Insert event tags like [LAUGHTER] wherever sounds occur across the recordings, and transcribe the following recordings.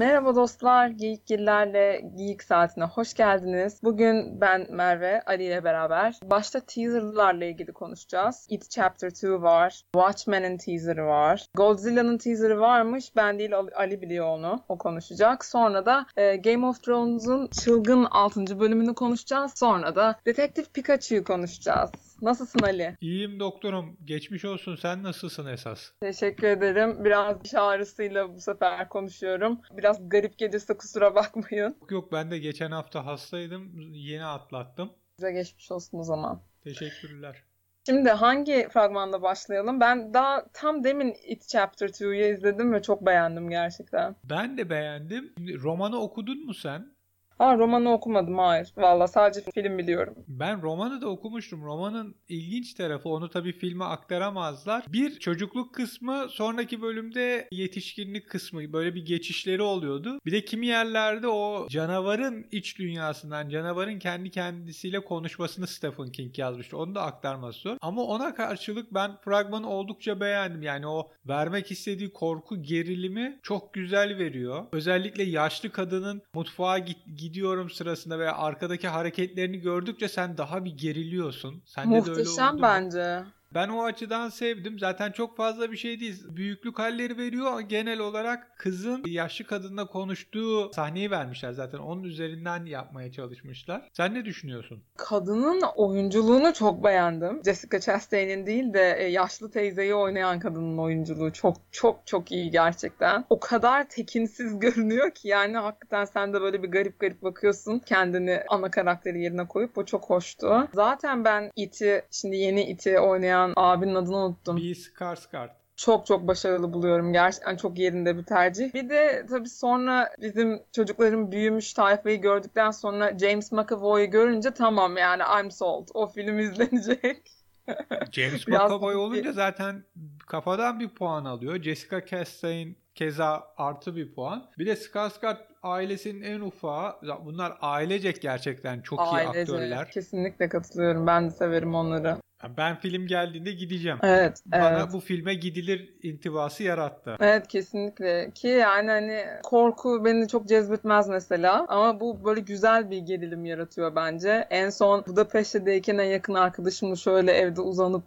Merhaba dostlar, Geekgillerle Geek Saatine hoş geldiniz. Bugün ben Merve, Ali ile beraber başta teaserlarla ilgili konuşacağız. It Chapter 2 var, Watchmen'in teaserı var, Godzilla'nın teaserı varmış, ben değil Ali biliyor onu, o konuşacak. Sonra da e, Game of Thrones'un çılgın 6. bölümünü konuşacağız. Sonra da Detective Pikachu'yu konuşacağız. Nasılsın Ali? İyiyim doktorum. Geçmiş olsun. Sen nasılsın esas? Teşekkür ederim. Biraz diş ağrısıyla bu sefer konuşuyorum. Biraz garip gelirse kusura bakmayın. Yok yok ben de geçen hafta hastaydım. Yeni atlattım. Size geçmiş olsun o zaman. Teşekkürler. Şimdi hangi fragmanda başlayalım? Ben daha tam demin It Chapter 2'yu izledim ve çok beğendim gerçekten. Ben de beğendim. Romanı okudun mu sen? Ha romanı okumadım hayır. Valla sadece film biliyorum. Ben romanı da okumuştum. Romanın ilginç tarafı onu tabii filme aktaramazlar. Bir çocukluk kısmı sonraki bölümde yetişkinlik kısmı böyle bir geçişleri oluyordu. Bir de kimi yerlerde o canavarın iç dünyasından canavarın kendi kendisiyle konuşmasını Stephen King yazmıştı. Onu da aktarması zor. Ama ona karşılık ben fragmanı oldukça beğendim. Yani o vermek istediği korku gerilimi çok güzel veriyor. Özellikle yaşlı kadının mutfağa git gidiyorum sırasında veya arkadaki hareketlerini gördükçe sen daha bir geriliyorsun. Sende Muhteşem de öyle oldu bence. Ben o açıdan sevdim. Zaten çok fazla bir şey değil. Büyüklük halleri veriyor. Genel olarak kızın yaşlı kadınla konuştuğu sahneyi vermişler zaten. Onun üzerinden yapmaya çalışmışlar. Sen ne düşünüyorsun? Kadının oyunculuğunu çok beğendim. Jessica Chastain'in değil de e, yaşlı teyzeyi oynayan kadının oyunculuğu çok çok çok iyi gerçekten. O kadar tekinsiz [LAUGHS] görünüyor ki yani hakikaten sen de böyle bir garip garip bakıyorsun. Kendini ana karakteri yerine koyup o çok hoştu. Zaten ben iti şimdi yeni iti oynayan oynayan abinin adını unuttum. B. Skarsgård çok çok başarılı buluyorum. Gerçekten çok yerinde bir tercih. Bir de tabii sonra bizim çocukların büyümüş tayfayı gördükten sonra James McAvoy'u görünce tamam yani I'm sold. O film izlenecek. [LAUGHS] James McAvoy olunca zaten kafadan bir puan alıyor. Jessica Chastain keza artı bir puan. Bir de Skarsgård ailesinin en ufağı. Bunlar ailecek gerçekten çok Ailece. iyi aktörler. Kesinlikle katılıyorum. Ben de severim onları. Ben film geldiğinde gideceğim. Evet. Bana evet. bu filme gidilir intibası yarattı. Evet kesinlikle. Ki yani hani korku beni çok cezbetmez mesela. Ama bu böyle güzel bir gerilim yaratıyor bence. En son Budapeşte'deyken en yakın arkadaşımla şöyle evde uzanıp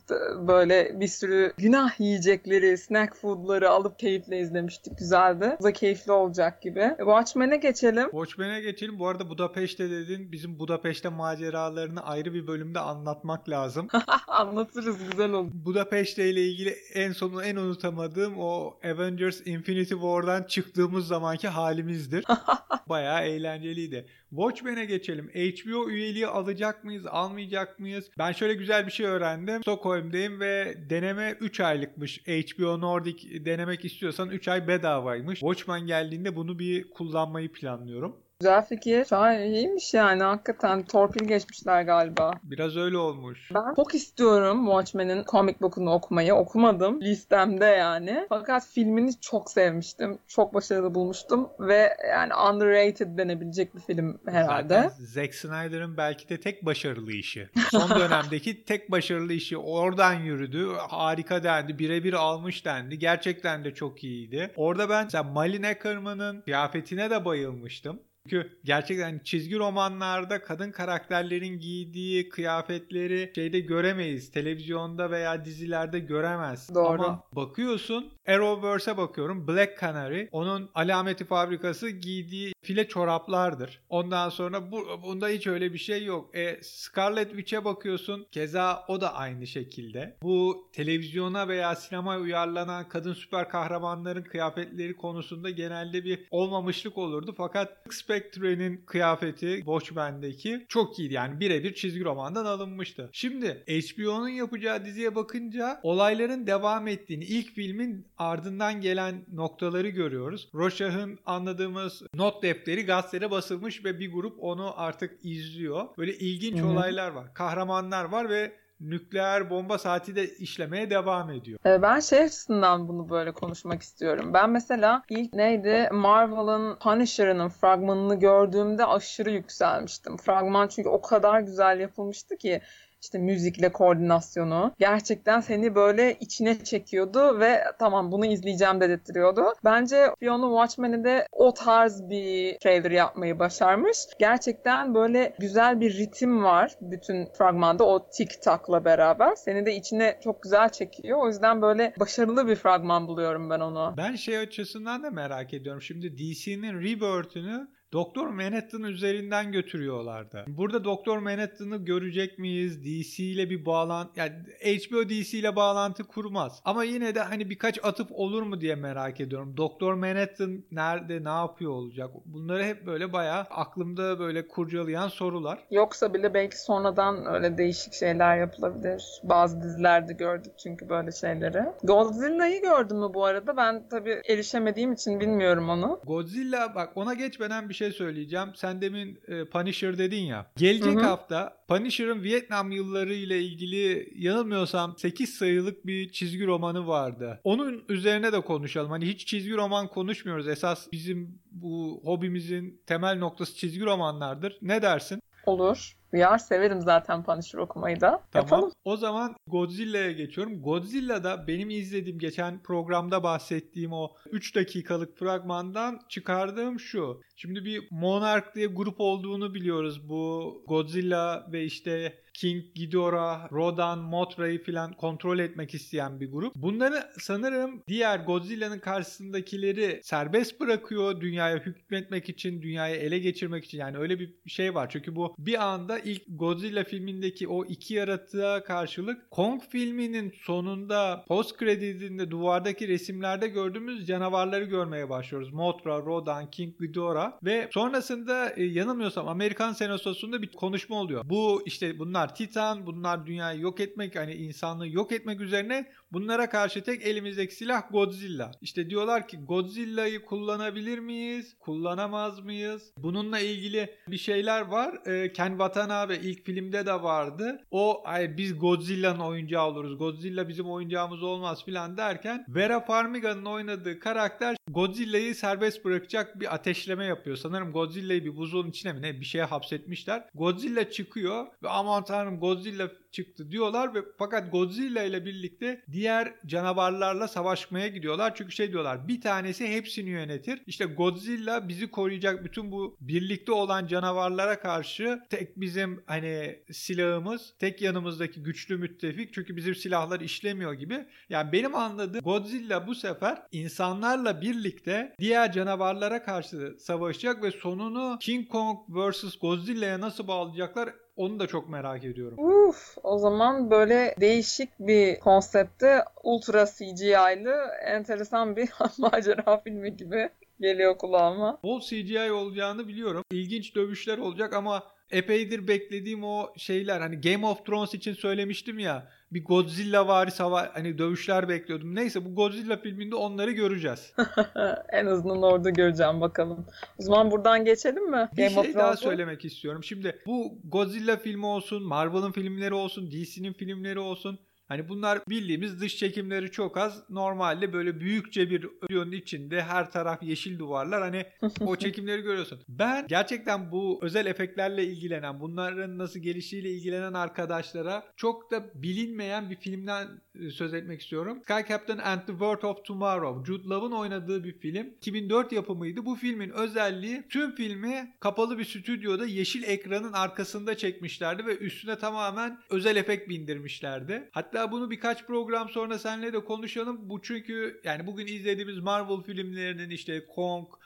böyle bir sürü günah yiyecekleri, snack food'ları alıp keyifle izlemiştik. Güzeldi. Bu da keyifli olacak gibi. Watchmen'e geçelim. Watchmen'e geçelim. Bu arada Budapeşte dedin. Bizim Budapeşte maceralarını ayrı bir bölümde anlatmak lazım. [LAUGHS] [LAUGHS] Anlatırız güzel olur. Budapeşte ile ilgili en sonu en unutamadığım o Avengers Infinity War'dan çıktığımız zamanki halimizdir. [LAUGHS] Bayağı eğlenceliydi. Watchmen'e geçelim. HBO üyeliği alacak mıyız, almayacak mıyız? Ben şöyle güzel bir şey öğrendim. Stockholm'dayım ve deneme 3 aylıkmış. HBO Nordic denemek istiyorsan 3 ay bedavaymış. Watchmen geldiğinde bunu bir kullanmayı planlıyorum. Güzel fikir. Şahin iyiymiş yani hakikaten torpil geçmişler galiba. Biraz öyle olmuş. Ben çok istiyorum Watchmen'in comic book'unu okumayı. Okumadım listemde yani. Fakat filmini çok sevmiştim. Çok başarılı bulmuştum ve yani underrated denebilecek bir film herhalde. Zaten Zack Snyder'ın belki de tek başarılı işi. Son [LAUGHS] dönemdeki tek başarılı işi oradan yürüdü. Harika dendi. Birebir almış dendi. Gerçekten de çok iyiydi. Orada ben mesela Malin Ackerman'ın kıyafetine de bayılmıştım. Çünkü gerçekten çizgi romanlarda kadın karakterlerin giydiği kıyafetleri şeyde göremeyiz. Televizyonda veya dizilerde göremez. Doğru. Ama bakıyorsun Arrowverse'e bakıyorum. Black Canary onun alameti fabrikası giydiği file çoraplardır. Ondan sonra bu, bunda hiç öyle bir şey yok. E, Scarlet Witch'e bakıyorsun. Keza o da aynı şekilde. Bu televizyona veya sinemaya uyarlanan kadın süper kahramanların kıyafetleri konusunda genelde bir olmamışlık olurdu. Fakat Spectre'nin kıyafeti Watchmen'deki çok iyiydi. Yani birebir çizgi romandan alınmıştı. Şimdi HBO'nun yapacağı diziye bakınca olayların devam ettiğini, ilk filmin ardından gelen noktaları görüyoruz. Roşah'ın anladığımız not defteri gazetede basılmış ve bir grup onu artık izliyor. Böyle ilginç Hı-hı. olaylar var. Kahramanlar var ve nükleer bomba saati de işlemeye devam ediyor. Ee, ben şey açısından bunu böyle konuşmak istiyorum. Ben mesela ilk neydi Marvel'ın Punisher'ının fragmanını gördüğümde aşırı yükselmiştim. Fragman çünkü o kadar güzel yapılmıştı ki işte müzikle koordinasyonu gerçekten seni böyle içine çekiyordu ve tamam bunu izleyeceğim dedirtiyordu. Bence Fiona Watchmen'i de o tarz bir trailer yapmayı başarmış. Gerçekten böyle güzel bir ritim var bütün fragmanda o tik takla beraber. Seni de içine çok güzel çekiyor. O yüzden böyle başarılı bir fragman buluyorum ben onu. Ben şey açısından da merak ediyorum. Şimdi DC'nin Rebirth'ünü Doktor Manhattan üzerinden götürüyorlardı. Burada Doktor Manhattan'ı görecek miyiz? DC ile bir bağlantı yani HBO DC ile bağlantı kurmaz. Ama yine de hani birkaç atıp olur mu diye merak ediyorum. Doktor Manhattan nerede, ne yapıyor olacak? Bunları hep böyle bayağı aklımda böyle kurcalayan sorular. Yoksa bile belki sonradan öyle değişik şeyler yapılabilir. Bazı dizilerde gördük çünkü böyle şeyleri. Godzilla'yı gördün mü bu arada? Ben tabii erişemediğim için bilmiyorum onu. Godzilla bak ona geçmeden bir şey söyleyeceğim. Sen demin e, Punisher dedin ya. Gelecek Hı hı. hafta Punisher'ın Vietnam yılları ile ilgili yanılmıyorsam 8 sayılık bir çizgi romanı vardı. Onun üzerine de konuşalım. Hani hiç çizgi roman konuşmuyoruz. Esas bizim bu hobimizin temel noktası çizgi romanlardır. Ne dersin? Olur. Uyar severim zaten Punisher okumayı da. Tamam. Yapalım. O zaman Godzilla'ya geçiyorum. Godzilla'da benim izlediğim geçen programda bahsettiğim o 3 dakikalık fragmandan çıkardığım şu. Şimdi bir Monarch diye grup olduğunu biliyoruz. Bu Godzilla ve işte King Ghidorah, Rodan, Mothra'yı filan kontrol etmek isteyen bir grup. Bunları sanırım diğer Godzilla'nın karşısındakileri serbest bırakıyor dünyaya hükmetmek için, dünyayı ele geçirmek için. Yani öyle bir şey var. Çünkü bu bir anda ilk Godzilla filmindeki o iki yaratığa karşılık Kong filminin sonunda post kredisinde duvardaki resimlerde gördüğümüz canavarları görmeye başlıyoruz. Mothra, Rodan, King Ghidorah ve sonrasında e, yanılmıyorsam Amerikan Senatosu'nda bir konuşma oluyor. Bu işte bunlar Titan, bunlar dünyayı yok etmek, hani insanlığı yok etmek üzerine bunlara karşı tek elimizdeki silah Godzilla. İşte diyorlar ki Godzilla'yı kullanabilir miyiz? Kullanamaz mıyız? Bununla ilgili bir şeyler var. E, Ken Watanabe ilk filmde de vardı. O ay biz Godzilla'nın oyuncağı oluruz. Godzilla bizim oyuncağımız olmaz filan derken Vera Farmiga'nın oynadığı karakter Godzilla'yı serbest bırakacak bir ateşleme yapıyor. Sanırım Godzilla'yı bir buzulun içine mi ne bir şeye hapsetmişler. Godzilla çıkıyor ve aman tanrım Godzilla çıktı diyorlar ve fakat Godzilla ile birlikte diğer canavarlarla savaşmaya gidiyorlar. Çünkü şey diyorlar bir tanesi hepsini yönetir. İşte Godzilla bizi koruyacak bütün bu birlikte olan canavarlara karşı tek bizim hani silahımız, tek yanımızdaki güçlü müttefik. Çünkü bizim silahlar işlemiyor gibi. Yani benim anladığım Godzilla bu sefer insanlarla birlikte diğer canavarlara karşı savaşacak ve sonunu King Kong vs Godzilla'ya nasıl bağlayacaklar onu da çok merak ediyorum. Uf, o zaman böyle değişik bir konsepte ultra CGI'lı enteresan bir [LAUGHS] macera filmi gibi geliyor kulağıma. Bol CGI olacağını biliyorum. İlginç dövüşler olacak ama epeydir beklediğim o şeyler hani Game of Thrones için söylemiştim ya bir Godzilla vari sava hani dövüşler bekliyordum. Neyse bu Godzilla filminde onları göreceğiz. [LAUGHS] en azından orada göreceğim bakalım. O zaman buradan geçelim mi? Bir Game of şey daha Thrones'u? söylemek istiyorum. Şimdi bu Godzilla filmi olsun, Marvel'ın filmleri olsun, DC'nin filmleri olsun. Hani bunlar bildiğimiz dış çekimleri çok az. Normalde böyle büyükçe bir stüdyonun içinde her taraf yeşil duvarlar. Hani o [LAUGHS] çekimleri görüyorsun. Ben gerçekten bu özel efektlerle ilgilenen, bunların nasıl gelişiyle ilgilenen arkadaşlara çok da bilinmeyen bir filmden söz etmek istiyorum. Sky Captain and the World of Tomorrow. Jude Law'ın oynadığı bir film. 2004 yapımıydı. Bu filmin özelliği tüm filmi kapalı bir stüdyoda yeşil ekranın arkasında çekmişlerdi ve üstüne tamamen özel efekt bindirmişlerdi. Hatta bunu birkaç program sonra seninle de konuşalım. Bu çünkü yani bugün izlediğimiz Marvel filmlerinin işte Kong, e,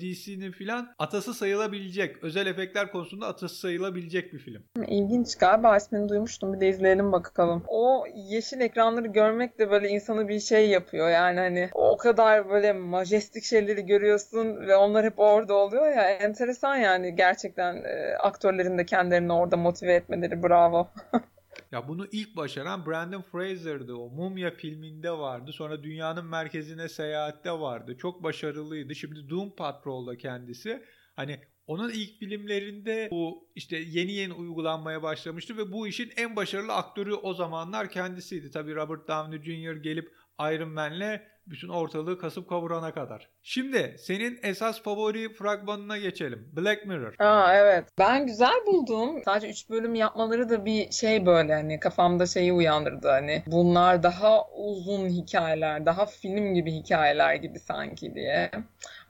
DC'nin filan atası sayılabilecek, özel efektler konusunda atası sayılabilecek bir film. İlginç galiba ismini duymuştum. Bir de izleyelim bakalım. O yeşil ekranları görmek de böyle insanı bir şey yapıyor. Yani hani o kadar böyle majestik şeyleri görüyorsun ve onlar hep orada oluyor ya. Enteresan yani gerçekten e, aktörlerin de kendilerini orada motive etmeleri bravo. [LAUGHS] Ya bunu ilk başaran Brandon Fraser'dı. O Mumya filminde vardı. Sonra Dünyanın Merkezine Seyahat'te vardı. Çok başarılıydı. Şimdi Doom Patrol'da kendisi. Hani onun ilk filmlerinde bu işte yeni yeni uygulanmaya başlamıştı ve bu işin en başarılı aktörü o zamanlar kendisiydi. Tabii Robert Downey Jr. gelip Iron Man'le bütün ortalığı kasıp kavurana kadar. Şimdi senin esas favori fragmanına geçelim. Black Mirror. Aa evet. Ben güzel buldum. Sadece 3 bölüm yapmaları da bir şey böyle hani kafamda şeyi uyandırdı hani. Bunlar daha uzun hikayeler, daha film gibi hikayeler gibi sanki diye.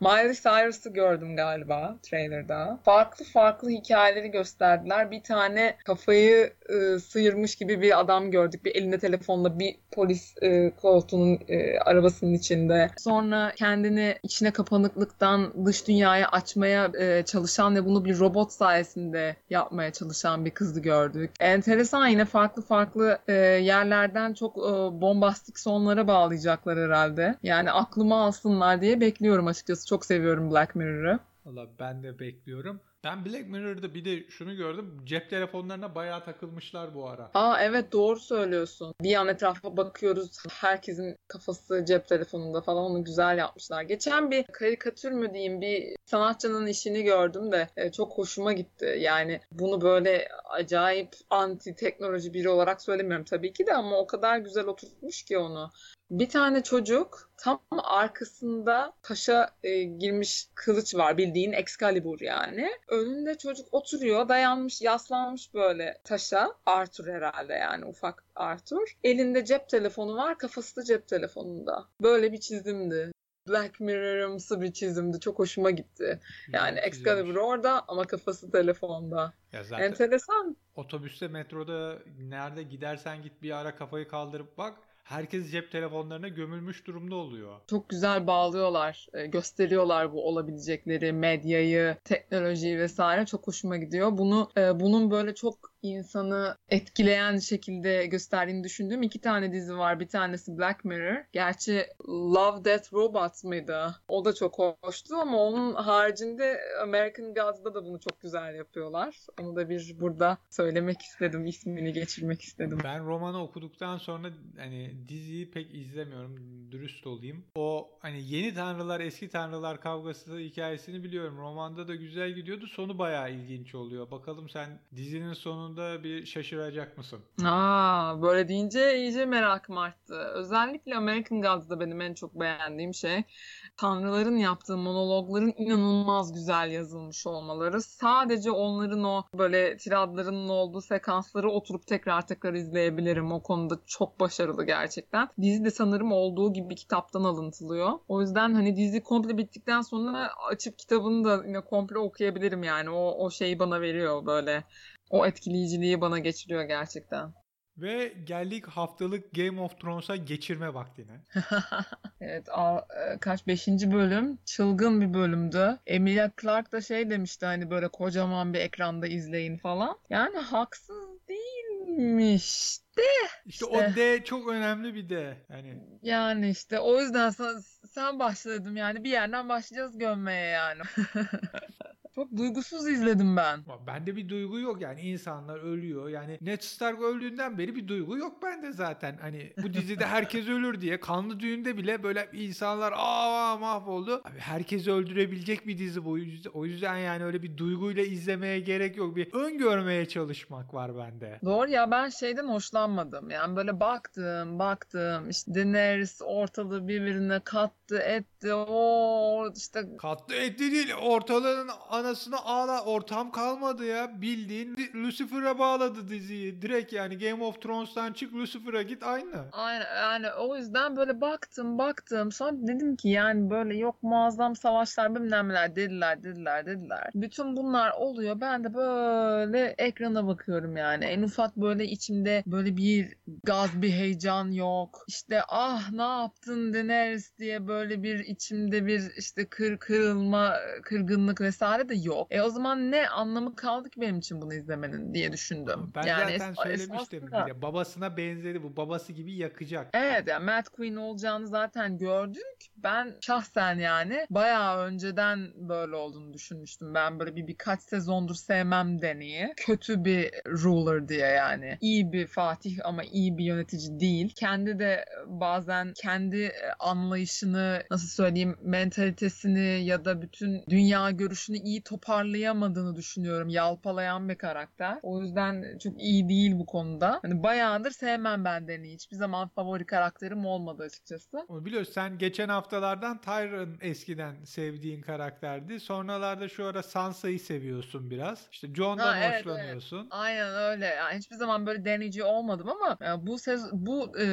Miley Cyrus'ı gördüm galiba trailerda. Farklı farklı hikayeleri gösterdiler. Bir tane kafayı e, sıyırmış gibi bir adam gördük. Bir elinde telefonla bir polis e, koltuğunun e, arabasının içinde. Sonra kendini içine kapanıklıktan dış dünyaya açmaya e, çalışan ve bunu bir robot sayesinde yapmaya çalışan bir kızı gördük. Enteresan yine farklı farklı e, yerlerden çok e, bombastik sonlara bağlayacaklar herhalde. Yani aklıma alsınlar diye bekliyorum açıkçası. Çok seviyorum Black Mirror'ı. Valla ben de bekliyorum. Ben Black Mirror'da bir de şunu gördüm. Cep telefonlarına bayağı takılmışlar bu ara. Aa evet doğru söylüyorsun. Bir an etrafa bakıyoruz. Herkesin kafası cep telefonunda falan onu güzel yapmışlar. Geçen bir karikatür mü diyeyim bir sanatçının işini gördüm de e, çok hoşuma gitti. Yani bunu böyle acayip anti teknoloji biri olarak söylemiyorum tabii ki de ama o kadar güzel oturtmuş ki onu. Bir tane çocuk tam arkasında taşa e, girmiş kılıç var bildiğin Excalibur yani. Önünde çocuk oturuyor dayanmış yaslanmış böyle taşa Arthur herhalde yani ufak Arthur. Elinde cep telefonu var kafası da cep telefonunda. Böyle bir çizimdi. Black Mirror'ımsı bir çizimdi. Çok hoşuma gitti. Yani Excalibur orada ama kafası telefonda. Ya zaten Enteresan. otobüste, metroda nerede gidersen git bir ara kafayı kaldırıp bak. Herkes cep telefonlarına gömülmüş durumda oluyor. Çok güzel bağlıyorlar, e, gösteriyorlar bu olabilecekleri, medyayı, teknolojiyi vesaire. Çok hoşuma gidiyor. Bunu e, bunun böyle çok insanı etkileyen şekilde gösterdiğini düşündüğüm iki tane dizi var. Bir tanesi Black Mirror. Gerçi Love, Death, Robots mıydı? O da çok hoştu ama onun haricinde American Gods'da da bunu çok güzel yapıyorlar. Onu da bir burada söylemek istedim. ismini geçirmek istedim. Ben romanı okuduktan sonra hani diziyi pek izlemiyorum. Dürüst olayım. O hani yeni tanrılar eski tanrılar kavgası hikayesini biliyorum. Romanda da güzel gidiyordu. Sonu bayağı ilginç oluyor. Bakalım sen dizinin sonunda bir şaşıracak mısın? Aa, böyle deyince iyice merakım arttı. Özellikle American Gods'da benim en çok beğendiğim şey tanrıların yaptığı monologların inanılmaz güzel yazılmış olmaları. Sadece onların o böyle tiradlarının olduğu sekansları oturup tekrar tekrar izleyebilirim. O konuda çok başarılı gerçekten. Dizi de sanırım olduğu gibi kitaptan alıntılıyor. O yüzden hani dizi komple bittikten sonra açıp kitabını da yine komple okuyabilirim yani. O, o şeyi bana veriyor böyle. O etkileyiciliği bana geçiriyor gerçekten. Ve geldik haftalık Game of Thrones'a geçirme vaktine. [LAUGHS] evet a, e, kaç beşinci bölüm çılgın bir bölümdü. Emilia Clarke da şey demişti hani böyle kocaman bir ekranda izleyin falan. Yani haksız değilmiş de. İşte, işte o D çok önemli bir D. Yani yani işte o yüzden sen, sen başladım yani bir yerden başlayacağız gömmeye yani. [LAUGHS] Çok duygusuz izledim ben. Bende bir duygu yok yani insanlar ölüyor. Yani Ned Stark öldüğünden beri bir duygu yok bende zaten. Hani bu dizide herkes ölür diye kanlı düğünde bile böyle insanlar aa mahvoldu. Abi herkesi öldürebilecek bir dizi bu. O yüzden yani öyle bir duyguyla izlemeye gerek yok. Bir öngörmeye çalışmak var bende. Doğru ya ben şeyden hoşlanmadım. Yani böyle baktım baktım işte Daenerys ortalığı birbirine kattı etti. O işte kattı etti değil ortalığın anasını ağla ortam kalmadı ya. Bildiğin Lucifer'a bağladı diziyi. Direkt yani Game of Thrones'tan çık Lucifer'a git aynı. Aynen yani o yüzden böyle baktım baktım. Sonra dedim ki yani böyle yok muazzam savaşlar bilmem neler dediler dediler dediler. Bütün bunlar oluyor. Ben de böyle ekrana bakıyorum yani. En ufak böyle içimde böyle bir gaz bir heyecan yok. İşte ah ne yaptın Daenerys diye böyle bir içimde bir işte kır kırılma kırgınlık vesaire de yok. E o zaman ne anlamı kaldı ki benim için bunu izlemenin diye düşündüm. Ben yani zaten es- söylemiştim esasında... bile. Babasına benzedi bu. Babası gibi yakacak. Evet yani Matt Queen olacağını zaten gördük. Ben şahsen yani bayağı önceden böyle olduğunu düşünmüştüm. Ben böyle bir birkaç sezondur sevmem Deni'yi. Kötü bir ruler diye yani. İyi bir Fatih ama iyi bir yönetici değil. Kendi de bazen kendi anlayışını nasıl söyleyeyim mentalitesini ya da bütün dünya görüşünü iyi toparlayamadığını düşünüyorum. Yalpalayan bir karakter. O yüzden çok iyi değil bu konuda. Hani bayağıdır sevmem ben Danny'i. Hiçbir zaman favori karakterim olmadı açıkçası. Onu biliyorsun sen geçen haftalardan Tyron eskiden sevdiğin karakterdi. Sonralarda şu ara Sansa'yı seviyorsun biraz. İşte John'dan Ha, evet, hoşlanıyorsun. evet. Aynen öyle. Yani hiçbir zaman böyle Danny'ci olmadım ama bu sez bu e,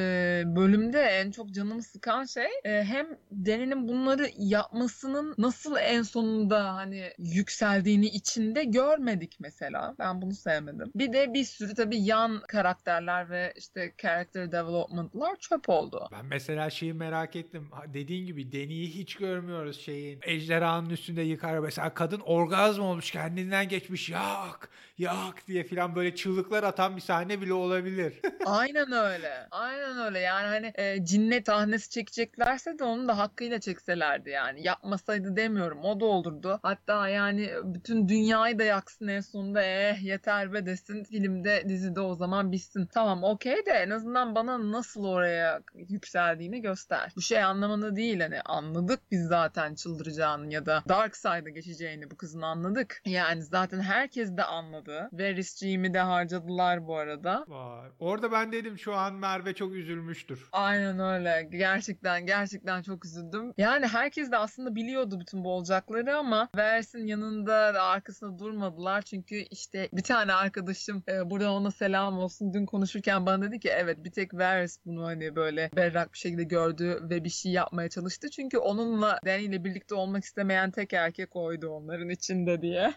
bölümde en çok canımı sıkan şey e, hem Danny'nin bunları yapmasının nasıl en sonunda hani yükseldiğini içinde görmedik mesela. Ben bunu sevmedim. Bir de bir sürü tabii yan karakterler ve işte character development'lar çöp oldu. Ben mesela şeyi merak ettim. Dediğin gibi Deni'yi hiç görmüyoruz şeyin. Ejderhanın üstünde yıkar. Mesela kadın orgazm olmuş kendinden geçmiş. Yak yak diye filan böyle çığlıklar atan bir sahne bile olabilir. [LAUGHS] Aynen öyle. Aynen öyle. Yani hani e, cinnet sahnesi çekeceklerse de onu da hakkıyla çekselerdi yani. Yapmasaydı demiyorum. O da olurdu. Hatta yani bütün dünyayı da yaksın en sonunda eh yeter be desin. Filmde dizide o zaman bitsin. Tamam okey de en azından bana nasıl oraya yükseldiğini göster. Bu şey anlamında değil hani anladık biz zaten çıldıracağını ya da Dark Side'a geçeceğini bu kızın anladık. Yani zaten herkes de anladı. Varys Jean'i de harcadılar bu arada. Vay. Orada ben dedim şu an Merve çok üzülmüştür. Aynen öyle. Gerçekten gerçekten çok üzüldüm. Yani herkes de aslında biliyordu bütün bu olacakları ama Vers'in yanında da arkasında durmadılar. Çünkü işte bir tane arkadaşım e, buradan ona selam olsun dün konuşurken bana dedi ki evet bir tek Vers bunu hani böyle berrak bir şekilde gördü ve bir şey yapmaya çalıştı. Çünkü onunla Danny ile birlikte olmak istemeyen tek erkek oydu onların içinde diye.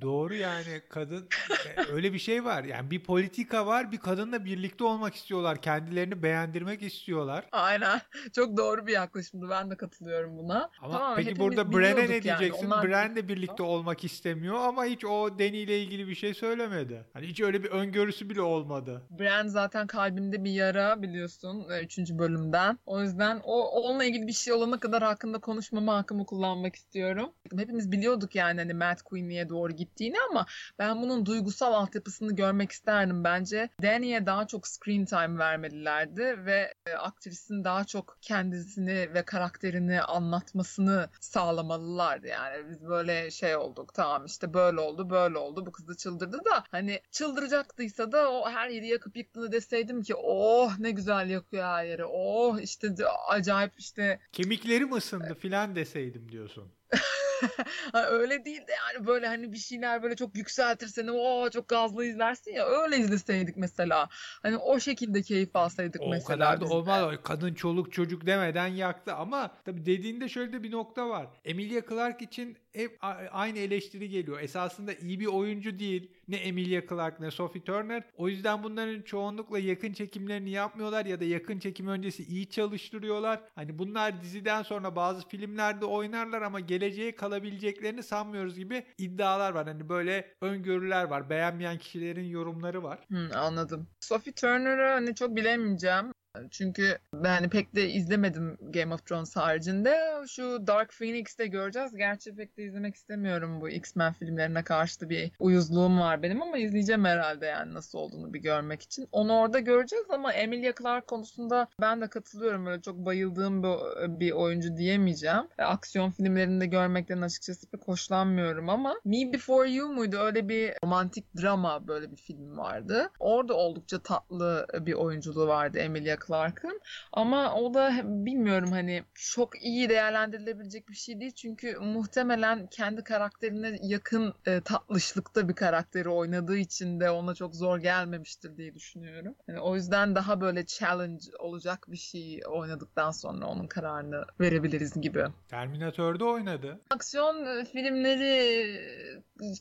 Doğru yani kadın e, öyle bir şey var. Yani bir politika var. Bir kadınla birlikte olmak istiyorlar. Kendilerini beğendirmek istiyorlar. Aynen. Çok doğru bir yaklaşımdı. Ben de katılıyorum buna. Ama Tamam, peki burada Bran'e ne yani. diyeceksin? Onlar- Bran de birlikte olmak istemiyor ama hiç o Dany ile ilgili bir şey söylemedi. Hani hiç öyle bir öngörüsü bile olmadı. Bran zaten kalbimde bir yara biliyorsun 3. bölümden. O yüzden o onunla ilgili bir şey olana kadar hakkında konuşmama hakkımı kullanmak istiyorum. Hepimiz biliyorduk yani hani Mad Queen'liğe doğru gittiğini ama ben bunun duygusal altyapısını görmek isterdim bence. Dany'e daha çok screen time vermelilerdi ve e, aktrisin daha çok kendisini ve karakterini anlatmasını sağlamalılardı yani. Biz böyle şey olduk tamam işte böyle oldu böyle oldu bu kız da çıldırdı da hani çıldıracaktıysa da o her yeri yakıp yıktığını deseydim ki oh ne güzel yakıyor her yeri oh işte acayip işte Kemiklerim ısındı filan deseydim diyorsun. [LAUGHS] [LAUGHS] Öyle değil de yani böyle hani bir şeyler böyle çok yükseltir seni o çok gazlı izlersin ya öyle izleseydik mesela. Hani o şekilde keyif alsaydık O mesela. kadar da olmaz. O Kadın çoluk çocuk demeden yaktı ama tabii dediğinde şöyle de bir nokta var. Emilia Clarke için hep aynı eleştiri geliyor. Esasında iyi bir oyuncu değil. Ne Emilia Clarke ne Sophie Turner. O yüzden bunların çoğunlukla yakın çekimlerini yapmıyorlar ya da yakın çekim öncesi iyi çalıştırıyorlar. Hani bunlar diziden sonra bazı filmlerde oynarlar ama geleceğe kalabileceklerini sanmıyoruz gibi iddialar var. Hani böyle öngörüler var. Beğenmeyen kişilerin yorumları var. Hı, anladım. Sophie Turner'ı hani çok bilemeyeceğim. Çünkü ben pek de izlemedim Game of Thrones haricinde. Şu Dark Phoenix'te göreceğiz. Gerçi pek de izlemek istemiyorum bu X-Men filmlerine karşı bir uyuzluğum var benim ama izleyeceğim herhalde yani nasıl olduğunu bir görmek için. Onu orada göreceğiz ama Emilia Clarke konusunda ben de katılıyorum. Öyle çok bayıldığım bir, bir oyuncu diyemeyeceğim. E, Aksiyon filmlerinde görmekten açıkçası pek hoşlanmıyorum ama Me Before You muydu? Öyle bir romantik drama böyle bir film vardı. Orada oldukça tatlı bir oyunculuğu vardı Emilia Clarke'ın. Ama o da bilmiyorum hani çok iyi değerlendirilebilecek bir şey değil. Çünkü muhtemelen kendi karakterine yakın e, tatlışlıkta bir karakteri oynadığı için de ona çok zor gelmemiştir diye düşünüyorum. Yani o yüzden daha böyle challenge olacak bir şey oynadıktan sonra onun kararını verebiliriz gibi. Terminator'da oynadı. Aksiyon e, filmleri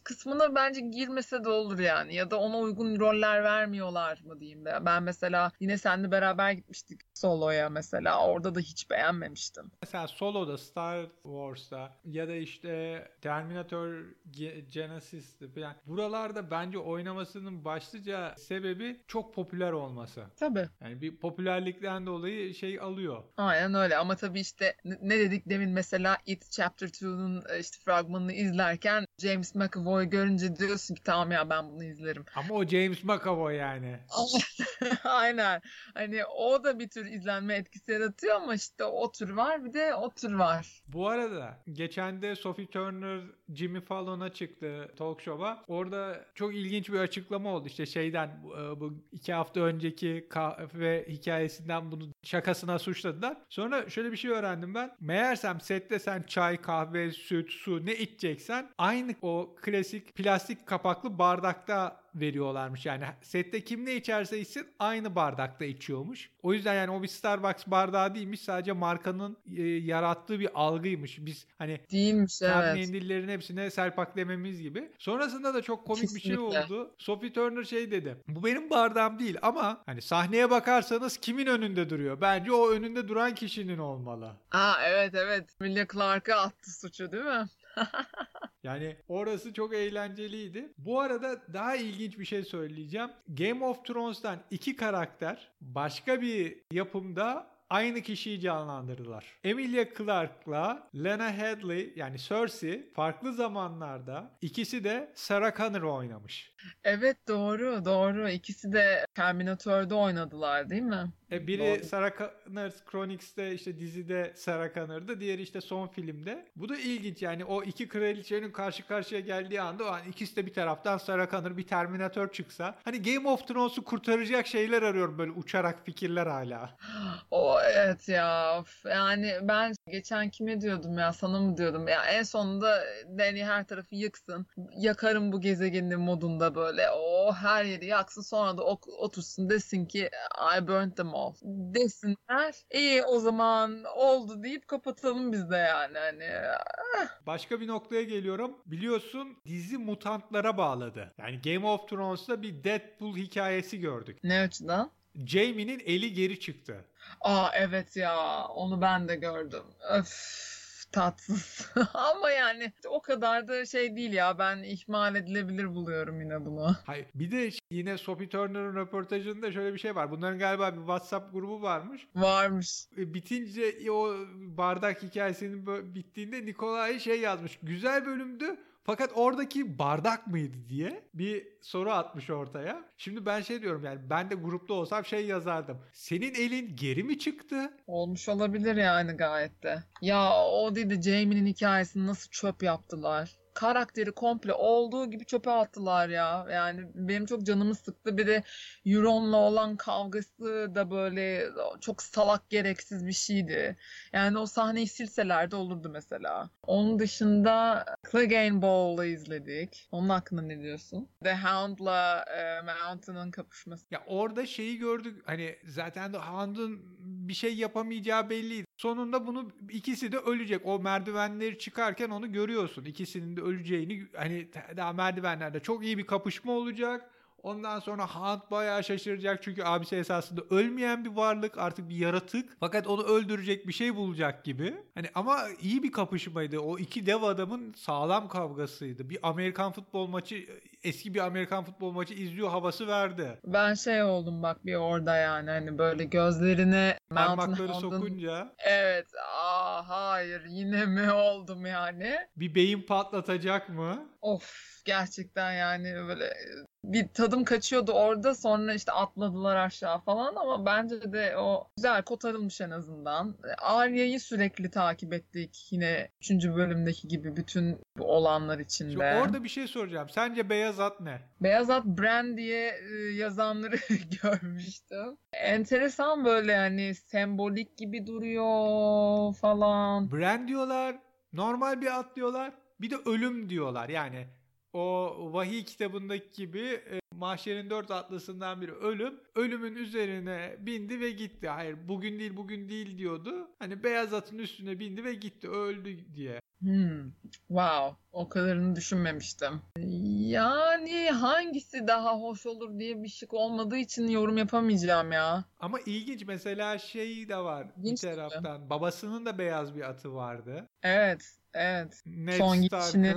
kısmına bence girmese de olur yani. Ya da ona uygun roller vermiyorlar mı diyeyim be. Ben mesela yine seninle beraber gitmiştik Solo'ya mesela. Orada da hiç beğenmemiştim. Mesela Solo'da, Star Wars'ta ya da işte Terminator Ge- Genesis'te falan buralarda bence oynamasının başlıca sebebi çok popüler olması. Tabii. Yani bir popülerlikten dolayı şey alıyor. Aynen öyle ama tabii işte ne ne dedik demin mesela It Chapter 2'nun e, işte fragmanını izlerken James McAvoy görünce diyorsun ki tamam ya ben bunu izlerim. Ama o James McAvoy yani. [LAUGHS] Aynen. Hani o da bir tür izlenme etkisi yaratıyor ama işte o tür var bir de o tür var. Bu arada geçen de Sophie Turner Jimmy Fallon'a çıktı talk show'a. Orada çok ilginç bir açıklama oldu. İşte şeyden bu iki hafta önceki kahve hikayesinden bunu şakasına suçladılar. Sonra şöyle bir şey öğrendim ben. Meğersem sette sen çay, kahve, süt, su ne içeceksen aynı o klasik plastik kapaklı bardakta veriyorlarmış. Yani sette kim ne içerse içsin aynı bardakta içiyormuş. O yüzden yani o bir Starbucks bardağı değilmiş. Sadece markanın e, yarattığı bir algıymış. Biz hani değilmiş evet. mendillerin hepsine selpak dememiz gibi. Sonrasında da çok komik Kesinlikle. bir şey oldu. Sophie Turner şey dedi. Bu benim bardağım değil ama hani sahneye bakarsanız kimin önünde duruyor? Bence o önünde duran kişinin olmalı. Aa evet evet. Emilia Clarke'a attı suçu değil mi? Yani orası çok eğlenceliydi. Bu arada daha ilginç bir şey söyleyeceğim. Game of Thrones'tan iki karakter başka bir yapımda aynı kişiyi canlandırdılar. Emilia Clarke'la Lena Headey yani Cersei farklı zamanlarda ikisi de Sarah Connor oynamış. Evet doğru doğru. İkisi de Terminator'da oynadılar değil mi? E biri Doğru. Sarah Connor Chronics'te işte dizide Sarah Connor'da, diğeri işte son filmde. Bu da ilginç yani o iki kraliçenin karşı karşıya geldiği anda o an ikisi de bir taraftan Sarah Connor bir Terminator çıksa. Hani Game of Thrones'u kurtaracak şeyler arıyorum böyle uçarak fikirler hala. [GASPS] O evet ya. Yani ben geçen kime diyordum ya sana mı diyordum ya en sonunda Danny her tarafı yıksın. Yakarım bu gezegenin modunda böyle. O her yeri yaksın sonra da otursun desin ki I burnt them all desinler. İyi o zaman oldu deyip kapatalım biz de yani. Hani, ah. Başka bir noktaya geliyorum. Biliyorsun dizi mutantlara bağladı. Yani Game of Thrones'ta bir Deadpool hikayesi gördük. Ne açıdan? Jamie'nin eli geri çıktı. Aa evet ya onu ben de gördüm. Öf tatsız. [LAUGHS] Ama yani o kadar da şey değil ya. Ben ihmal edilebilir buluyorum yine bunu. [LAUGHS] Hayır. Bir de yine Sophie Turner'ın röportajında şöyle bir şey var. Bunların galiba bir WhatsApp grubu varmış. Varmış. E, bitince o bardak hikayesinin bittiğinde Nikolay şey yazmış. Güzel bölümdü fakat oradaki bardak mıydı diye bir soru atmış ortaya. Şimdi ben şey diyorum yani ben de grupta olsam şey yazardım. Senin elin geri mi çıktı? Olmuş olabilir yani gayet de. Ya o dedi Jamie'nin hikayesini nasıl çöp yaptılar karakteri komple olduğu gibi çöpe attılar ya. Yani benim çok canımı sıktı. Bir de Euron'la olan kavgası da böyle çok salak gereksiz bir şeydi. Yani o sahneyi silseler de olurdu mesela. Onun dışında Clegane Ball'ı izledik. Onun hakkında ne diyorsun? The Hound'la e, Mountain'ın kapışması. Ya orada şeyi gördük. Hani zaten The Hound'un bir şey yapamayacağı belliydi. Sonunda bunu ikisi de ölecek. O merdivenleri çıkarken onu görüyorsun. İkisinin de öleceğini hani daha merdivenlerde çok iyi bir kapışma olacak. Ondan sonra Hunt bayağı şaşıracak çünkü abisi esasında ölmeyen bir varlık artık bir yaratık. Fakat onu öldürecek bir şey bulacak gibi. Hani ama iyi bir kapışmaydı. O iki dev adamın sağlam kavgasıydı. Bir Amerikan futbol maçı eski bir Amerikan futbol maçı izliyor havası verdi. Ben şey oldum bak bir orada yani hani böyle gözlerine parmakları sokunca. Evet. Aa hayır yine mi oldum yani? Bir beyin patlatacak mı? Of gerçekten yani böyle bir tadım kaçıyordu orada sonra işte atladılar aşağı falan ama bence de o güzel kotarılmış en azından. Arya'yı sürekli takip ettik yine 3. bölümdeki gibi bütün bu olanlar içinde. Şimdi orada bir şey soracağım. Sence beyaz at ne? Beyaz at brand diye e, yazanları [LAUGHS] görmüştüm. Enteresan böyle yani sembolik gibi duruyor falan. Brand diyorlar. Normal bir at diyorlar. Bir de ölüm diyorlar. Yani o vahiy kitabındaki gibi e, mahşerin dört atlısından biri ölüm. Ölümün üzerine bindi ve gitti. Hayır bugün değil bugün değil diyordu. Hani beyaz atın üstüne bindi ve gitti öldü diye. Hmm. Wow. O kadarını düşünmemiştim. Yani hangisi daha hoş olur diye bir şık olmadığı için yorum yapamayacağım ya. Ama ilginç mesela şey de var İlginç bir taraftan. Mi? Babasının da beyaz bir atı vardı. Evet. Evet. Ned Son gidişini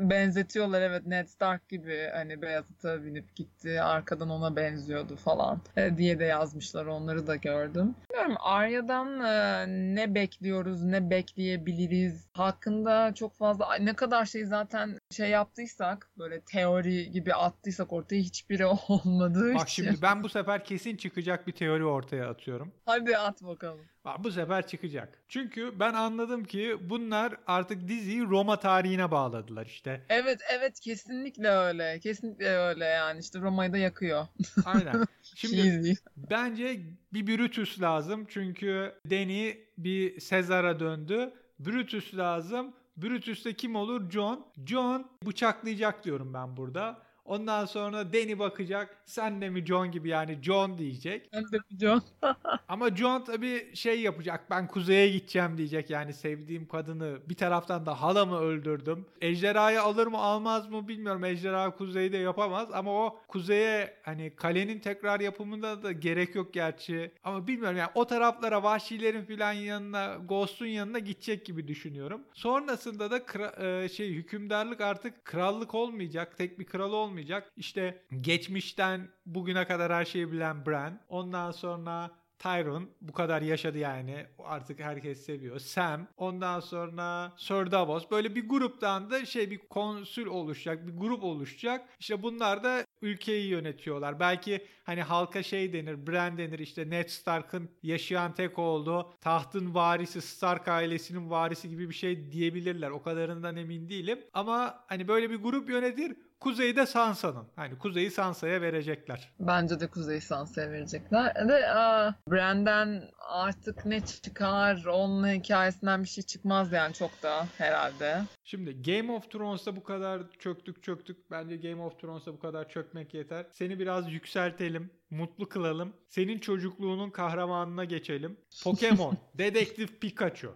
benzetiyorlar evet Ned Stark gibi hani beyaz ata binip gitti. Arkadan ona benziyordu falan e, diye de yazmışlar. Onları da gördüm. Bilmiyorum Arya'dan e, ne bekliyoruz, ne bekleyebiliriz hakkında çok fazla ne kadar şey zaten şey yaptıysak böyle teori gibi attıysak ortaya hiçbiri [LAUGHS] olmadığı Bak için. şimdi ben bu sefer kesin çıkacak bir teori ortaya atıyorum. Hadi at bakalım. Bu sefer çıkacak. Çünkü ben anladım ki bunlar artık diziyi Roma tarihine bağladılar işte. Evet evet kesinlikle öyle. Kesinlikle öyle yani işte Roma'yı da yakıyor. [LAUGHS] Aynen. Şimdi Cheesy. bence bir Brutus lazım. Çünkü Danny bir Sezar'a döndü. Brutus lazım. Brutus kim olur? John. John bıçaklayacak diyorum ben burada. Ondan sonra Danny bakacak. Sen de mi John gibi yani John diyecek. Hem de bir John. [LAUGHS] Ama John tabii şey yapacak. Ben kuzeye gideceğim diyecek. Yani sevdiğim kadını bir taraftan da halamı öldürdüm. Ejderhayı alır mı almaz mı bilmiyorum. Ejderha kuzeyde yapamaz. Ama o kuzeye hani kalenin tekrar yapımında da gerek yok gerçi. Ama bilmiyorum yani o taraflara vahşilerin filan yanına Ghost'un yanına gidecek gibi düşünüyorum. Sonrasında da kra- e, şey hükümdarlık artık krallık olmayacak. Tek bir kral olmayacak. İşte geçmişten bugüne kadar her şeyi bilen Bran. Ondan sonra Tyron bu kadar yaşadı yani artık herkes seviyor. Sam ondan sonra Sir Davos böyle bir gruptan da şey bir konsül oluşacak bir grup oluşacak. İşte bunlar da ülkeyi yönetiyorlar. Belki hani halka şey denir Bran denir işte Ned Stark'ın yaşayan tek oğlu tahtın varisi Stark ailesinin varisi gibi bir şey diyebilirler. O kadarından emin değilim. Ama hani böyle bir grup yönetir. Kuzeyde Sansa'nın. Hani kuzeyi Sansa'ya verecekler. Bence de Kuzey Sansa'ya verecekler. Ve aa, Brand'den artık ne çıkar? Onun hikayesinden bir şey çıkmaz yani çok da herhalde. Şimdi Game of Thrones'ta bu kadar çöktük çöktük. Bence Game of Thrones'ta bu kadar çökmek yeter. Seni biraz yükseltelim, mutlu kılalım. Senin çocukluğunun kahramanına geçelim. Pokemon, [LAUGHS] Dedektif Pikachu.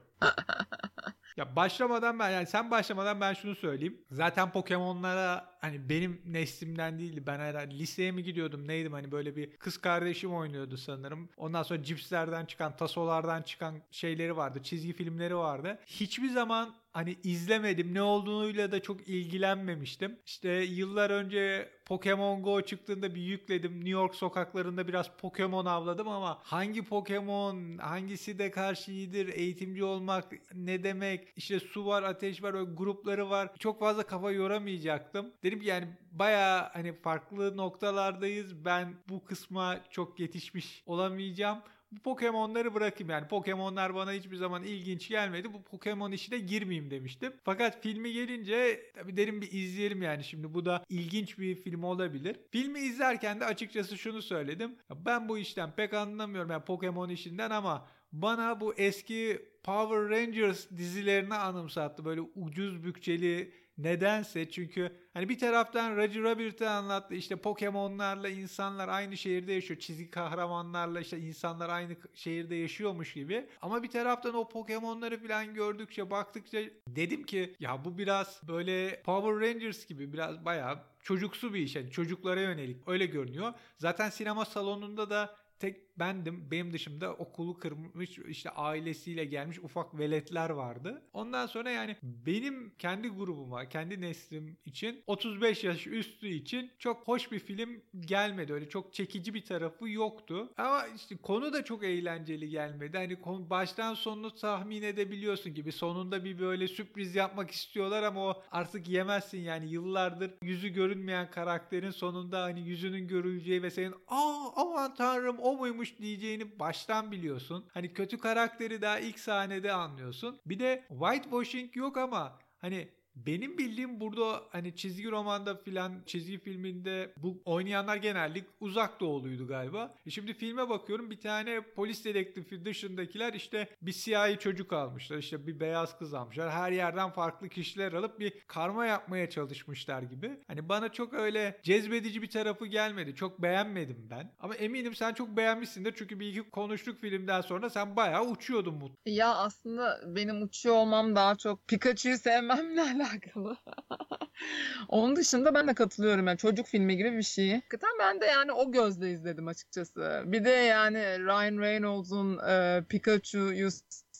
Ya başlamadan ben yani sen başlamadan ben şunu söyleyeyim. Zaten Pokemon'lara hani benim neslimden değildi. Ben herhalde liseye mi gidiyordum neydim hani böyle bir kız kardeşim oynuyordu sanırım. Ondan sonra cipslerden çıkan, tasolardan çıkan şeyleri vardı. Çizgi filmleri vardı. Hiçbir zaman hani izlemedim. Ne olduğuyla da çok ilgilenmemiştim. İşte yıllar önce Pokemon Go çıktığında bir yükledim. New York sokaklarında biraz Pokemon avladım ama hangi Pokemon, hangisi de karşı iyidir, eğitimci olmak ne demek, işte su var, ateş var, o grupları var. Çok fazla kafa yoramayacaktım. Dedim ki yani baya hani farklı noktalardayız. Ben bu kısma çok yetişmiş olamayacağım bu Pokemon'ları bırakayım yani Pokemon'lar bana hiçbir zaman ilginç gelmedi. Bu Pokemon işine girmeyeyim demiştim. Fakat filmi gelince tabii derim bir izleyelim yani şimdi bu da ilginç bir film olabilir. Filmi izlerken de açıkçası şunu söyledim. Ben bu işten pek anlamıyorum yani Pokemon işinden ama bana bu eski Power Rangers dizilerini anımsattı. Böyle ucuz bütçeli Nedense çünkü hani bir taraftan Roger Rabbit'i anlattı işte Pokemon'larla insanlar aynı şehirde yaşıyor. Çizgi kahramanlarla işte insanlar aynı şehirde yaşıyormuş gibi. Ama bir taraftan o Pokemon'ları falan gördükçe baktıkça dedim ki ya bu biraz böyle Power Rangers gibi biraz bayağı çocuksu bir iş. Yani çocuklara yönelik öyle görünüyor. Zaten sinema salonunda da tek bendim. Benim dışımda okulu kırmış işte ailesiyle gelmiş ufak veletler vardı. Ondan sonra yani benim kendi grubuma, kendi neslim için 35 yaş üstü için çok hoş bir film gelmedi. Öyle çok çekici bir tarafı yoktu. Ama işte konu da çok eğlenceli gelmedi. Hani konu baştan sonunu tahmin edebiliyorsun gibi. Sonunda bir böyle sürpriz yapmak istiyorlar ama o artık yemezsin yani yıllardır yüzü görünmeyen karakterin sonunda hani yüzünün görüleceği ve senin aa aman tanrım o muymuş diyeceğini baştan biliyorsun. Hani kötü karakteri daha ilk sahnede anlıyorsun. Bir de whitewashing yok ama hani benim bildiğim burada hani çizgi romanda filan çizgi filminde bu oynayanlar genellikle uzak doğuluydu galiba. E şimdi filme bakıyorum bir tane polis dedektifi dışındakiler işte bir siyahi çocuk almışlar işte bir beyaz kız almışlar. Her yerden farklı kişiler alıp bir karma yapmaya çalışmışlar gibi. Hani bana çok öyle cezbedici bir tarafı gelmedi. Çok beğenmedim ben. Ama eminim sen çok beğenmişsindir çünkü bir iki konuştuk filmden sonra sen bayağı uçuyordun mutlu. Ya aslında benim uçuyor olmam daha çok Pikachu'yu sevmemle. [LAUGHS] [LAUGHS] Onun dışında ben de katılıyorum. Yani çocuk filmi gibi bir şey. Hakikaten ben de yani o gözle izledim açıkçası. Bir de yani Ryan Reynolds'un e, Pikachu'yu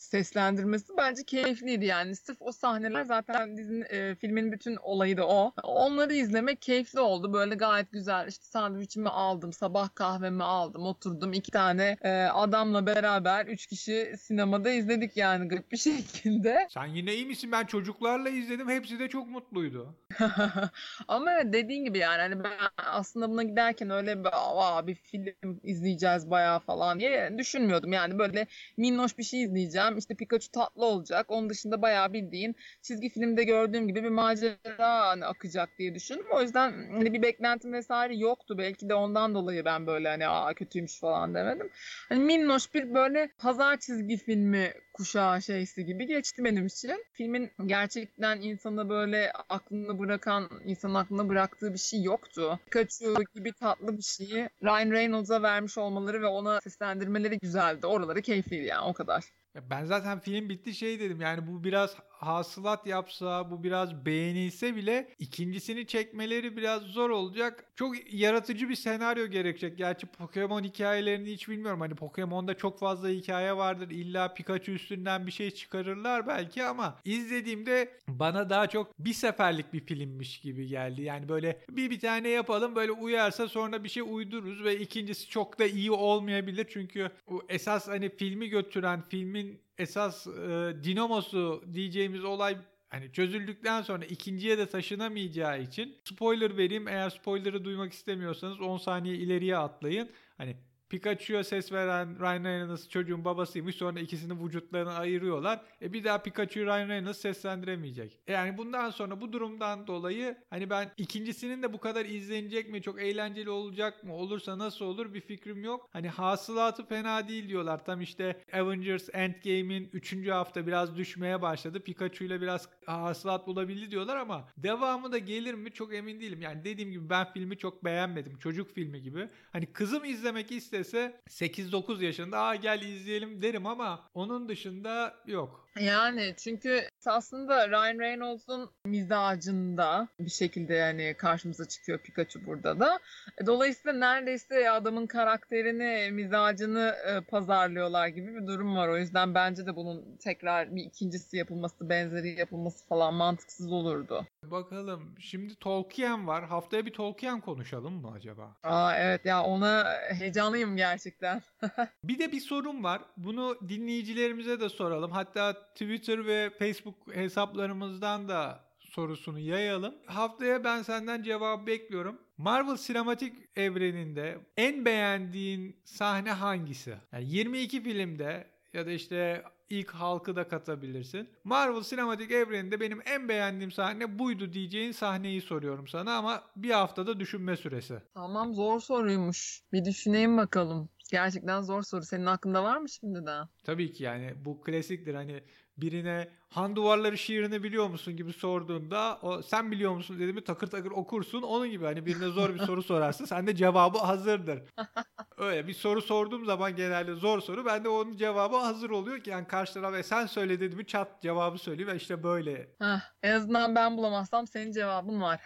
seslendirmesi bence keyifliydi yani. Sırf o sahneler zaten dizinin e, filmin bütün olayı da o. Onları izlemek keyifli oldu. Böyle gayet güzel işte sandviçimi aldım, sabah kahvemi aldım, oturdum iki tane e, adamla beraber üç kişi sinemada izledik yani garip bir [LAUGHS] şekilde. Sen yine iyi misin? Ben çocuklarla izledim. Hepsi de çok mutluydu. [LAUGHS] Ama dediğin gibi yani hani ben aslında buna giderken öyle bir, bir film izleyeceğiz bayağı falan diye düşünmüyordum. Yani böyle minnoş bir şey izleyeceğim. İşte Pikachu tatlı olacak. Onun dışında bayağı bildiğin çizgi filmde gördüğüm gibi bir macera hani akacak diye düşündüm. O yüzden hani bir beklentim vesaire yoktu. Belki de ondan dolayı ben böyle hani aa kötüymüş falan demedim. Hani minnoş bir böyle pazar çizgi filmi kuşağı şeysi gibi geçti benim için. Filmin gerçekten insanı böyle aklını bırakan, insanın aklına bıraktığı bir şey yoktu. Pikachu gibi tatlı bir şeyi Ryan Reynolds'a vermiş olmaları ve ona seslendirmeleri güzeldi. Oraları keyifliydi yani o kadar. Ben zaten film bitti şey dedim yani bu biraz hasılat yapsa bu biraz beğenilse bile ikincisini çekmeleri biraz zor olacak. Çok yaratıcı bir senaryo gerekecek. Gerçi Pokemon hikayelerini hiç bilmiyorum. Hani Pokemon'da çok fazla hikaye vardır. İlla Pikachu üstünden bir şey çıkarırlar belki ama izlediğimde bana daha çok bir seferlik bir filmmiş gibi geldi. Yani böyle bir bir tane yapalım böyle uyarsa sonra bir şey uydururuz ve ikincisi çok da iyi olmayabilir. Çünkü esas hani filmi götüren filmin esas e, dinamosu diyeceğimiz olay hani çözüldükten sonra ikinciye de taşınamayacağı için spoiler vereyim. Eğer spoiler'ı duymak istemiyorsanız 10 saniye ileriye atlayın. Hani Pikachu'ya ses veren Ryan Reynolds çocuğun babasıymış. Sonra ikisini vücutlarını ayırıyorlar. E bir daha Pikachu'yu Ryan Reynolds seslendiremeyecek. E yani bundan sonra bu durumdan dolayı hani ben ikincisinin de bu kadar izlenecek mi? Çok eğlenceli olacak mı? Olursa nasıl olur? Bir fikrim yok. Hani hasılatı fena değil diyorlar. Tam işte Avengers Endgame'in 3. hafta biraz düşmeye başladı. Pikachu ile biraz hasılat bulabildi diyorlar ama devamı da gelir mi? Çok emin değilim. Yani dediğim gibi ben filmi çok beğenmedim. Çocuk filmi gibi. Hani kızım izlemek istedim istese 8-9 yaşında aa gel izleyelim derim ama onun dışında yok. Yani çünkü aslında Ryan Reynolds'un mizacında bir şekilde yani karşımıza çıkıyor Pikachu burada da. E, dolayısıyla neredeyse adamın karakterini, mizacını e, pazarlıyorlar gibi bir durum var. O yüzden bence de bunun tekrar bir ikincisi yapılması, benzeri yapılması falan mantıksız olurdu. Bakalım. Şimdi Tolkien var. Haftaya bir Tolkien konuşalım mı acaba? Aa evet ya ona heyecanlıyım gerçekten. [LAUGHS] bir de bir sorun var. Bunu dinleyicilerimize de soralım. Hatta Twitter ve Facebook hesaplarımızdan da sorusunu yayalım. Haftaya ben senden cevabı bekliyorum. Marvel sinematik evreninde en beğendiğin sahne hangisi? Yani 22 filmde ya da işte ilk halkı da katabilirsin. Marvel sinematik evreninde benim en beğendiğim sahne buydu diyeceğin sahneyi soruyorum sana ama bir haftada düşünme süresi. Tamam zor soruymuş. Bir düşüneyim bakalım. Gerçekten zor soru. Senin aklında var mı şimdi de? Tabii ki yani bu klasiktir. Hani birine Han Duvarları şiirini biliyor musun gibi sorduğunda o sen biliyor musun dediğimi takır takır okursun. Onun gibi hani birine zor bir soru sorarsın. Sen de cevabı hazırdır. [LAUGHS] Öyle bir soru sorduğum zaman genelde zor soru. Ben de onun cevabı hazır oluyor ki yani karşı taraf e, sen söyle dediğimi çat cevabı söyleyeyim ve işte böyle. Heh, en azından ben bulamazsam senin cevabın var.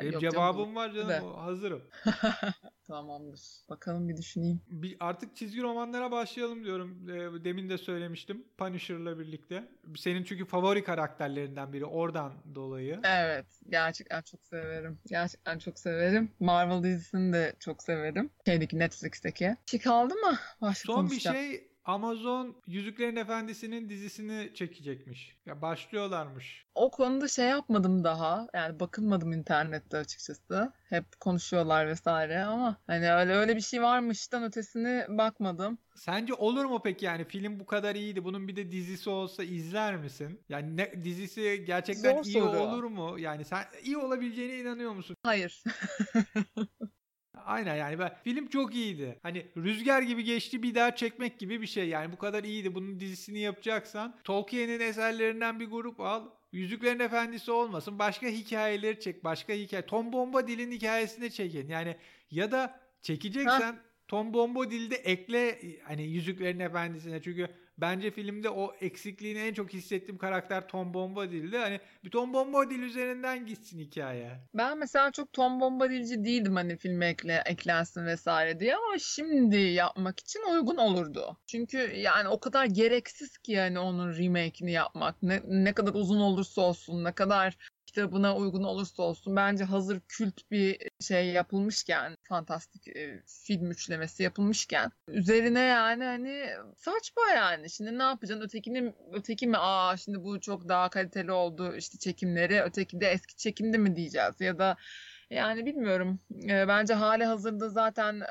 Benim Yok, cevabım canım, var canım. Hazırım. [LAUGHS] Tamamdır. Bakalım bir düşüneyim. Bir artık çizgi romanlara başlayalım diyorum. E, demin de söylemiştim. Punisher'la birlikte. Senin çünkü favori karakterlerinden biri oradan dolayı. Evet. Gerçekten çok severim. Gerçekten çok severim. Marvel dizisini de çok severim. Şeydeki Netflix'teki. Şey kaldı mı? Başka Son bir şey Amazon Yüzüklerin Efendisi'nin dizisini çekecekmiş. Ya başlıyorlarmış. O konuda şey yapmadım daha. Yani bakınmadım internette açıkçası. Hep konuşuyorlar vesaire ama hani öyle öyle bir şey varmıştan ötesini bakmadım. Sence olur mu peki yani film bu kadar iyiydi. Bunun bir de dizisi olsa izler misin? Yani ne, dizisi gerçekten Zor iyi soru. olur mu? Yani sen iyi olabileceğine inanıyor musun? Hayır. [LAUGHS] Aynen yani ben, film çok iyiydi. Hani rüzgar gibi geçti bir daha çekmek gibi bir şey. Yani bu kadar iyiydi. Bunun dizisini yapacaksan Tolkien'in eserlerinden bir grup al. Yüzüklerin Efendisi olmasın. Başka hikayeleri çek. Başka hikaye. Tom Bomba dilin hikayesini çekin. Yani ya da çekeceksen ha. Tom Bombo dilde ekle hani Yüzüklerin Efendisi'ne. Çünkü Bence filmde o eksikliğini en çok hissettiğim karakter Tom Bombadil'di. Hani bir Tom Bombadil üzerinden gitsin hikaye. Ben mesela çok Tom Bombadil'ci değildim hani filme ekle, eklensin vesaire diye ama şimdi yapmak için uygun olurdu. Çünkü yani o kadar gereksiz ki yani onun remake'ini yapmak. Ne, ne kadar uzun olursa olsun, ne kadar kitabına uygun olursa olsun bence hazır kült bir şey yapılmışken fantastik e, film üçlemesi yapılmışken üzerine yani hani saçma yani. Şimdi ne yapacaksın? Ötekini öteki mi? Aa şimdi bu çok daha kaliteli oldu işte çekimleri. Öteki de eski çekimdi mi diyeceğiz? Ya da yani bilmiyorum. E, bence hali hazırda zaten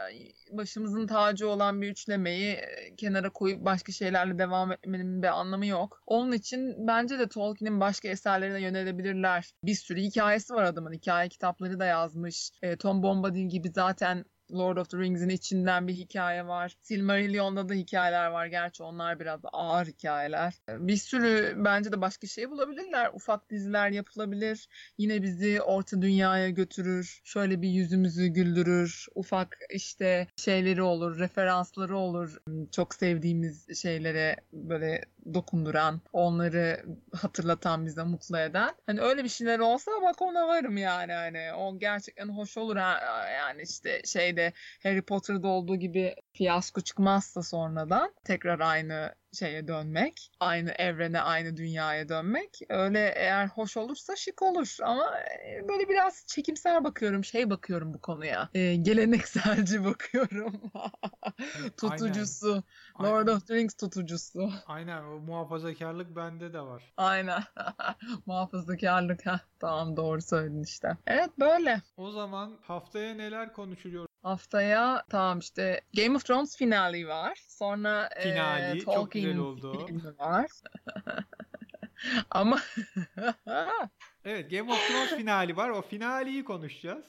başımızın tacı olan bir üçlemeyi e, kenara koyup başka şeylerle devam etmenin bir anlamı yok. Onun için bence de Tolkien'in başka eserlerine yönelebilirler. Bir sürü hikayesi var adamın. Hikaye kitapları da yazmış. E, Tom Bombadil gibi zaten Lord of the Rings'in içinden bir hikaye var. Silmarillion'da da hikayeler var. Gerçi onlar biraz ağır hikayeler. Bir sürü bence de başka şey bulabilirler. Ufak diziler yapılabilir. Yine bizi orta dünyaya götürür. Şöyle bir yüzümüzü güldürür. Ufak işte şeyleri olur, referansları olur. Çok sevdiğimiz şeylere böyle dokunduran, onları hatırlatan bize mutlu eden. Hani öyle bir şeyler olsa bak ona varım yani hani o gerçekten hoş olur ha. yani işte şeyde Harry Potter'da olduğu gibi fiyasko çıkmazsa sonradan tekrar aynı şeye dönmek, aynı evrene, aynı dünyaya dönmek öyle eğer hoş olursa şık olur ama e, böyle biraz çekimsel bakıyorum, şey bakıyorum bu konuya. E, gelenekselci [LAUGHS] bakıyorum. [LAUGHS] tutucusu. Aynen. Lord of the Rings tutucusu. Aynen o muhafazakarlık bende de var. Aynen. [LAUGHS] muhafazakarlık ha. Tamam doğru söyledin işte. Evet böyle. O zaman haftaya neler konuşuluyor? Haftaya tamam işte Game of Thrones finali var. Sonra finali e, Tolkien çok güzel oldu. var. [LAUGHS] Ama [LAUGHS] Evet Game of Thrones finali var. O finaliyi konuşacağız.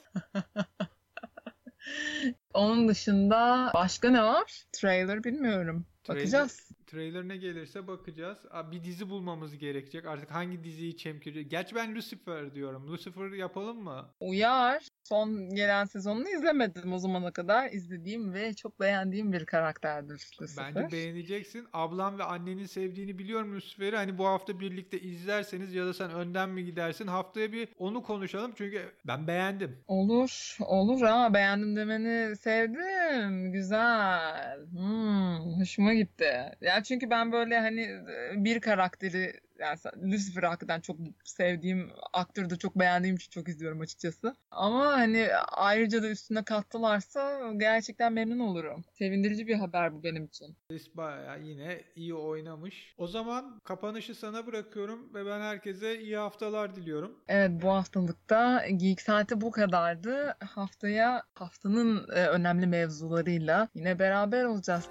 Onun dışında başka ne var? Trailer bilmiyorum. Trailer, Bakacağız. Trailer ne gelirse bakacağız. Bir dizi bulmamız gerekecek. Artık hangi diziyi çemkirecek? Gerçi ben Lucifer diyorum. Lucifer yapalım mı? Uyar. Son gelen sezonunu izlemedim o zamana kadar. izlediğim ve çok beğendiğim bir karakterdir Lucifer. Bence beğeneceksin. Ablam ve annenin sevdiğini biliyorum Lucifer'i. Hani bu hafta birlikte izlerseniz ya da sen önden mi gidersin? Haftaya bir onu konuşalım. Çünkü ben beğendim. Olur. Olur ha. Beğendim demeni sevdim. Güzel. Hmm, hoşuma gitti. Ya çünkü ben böyle hani bir karakteri yani Lucifer hakikaten çok sevdiğim aktörü de çok beğendiğim için çok izliyorum açıkçası. Ama hani ayrıca da üstüne kattılarsa gerçekten memnun olurum. Sevindirici bir haber bu benim için. Chris bayağı yine iyi oynamış. O zaman kapanışı sana bırakıyorum ve ben herkese iyi haftalar diliyorum. Evet bu haftalıkta Geek Saati bu kadardı. Haftaya haftanın e, önemli mevzularıyla yine beraber olacağız.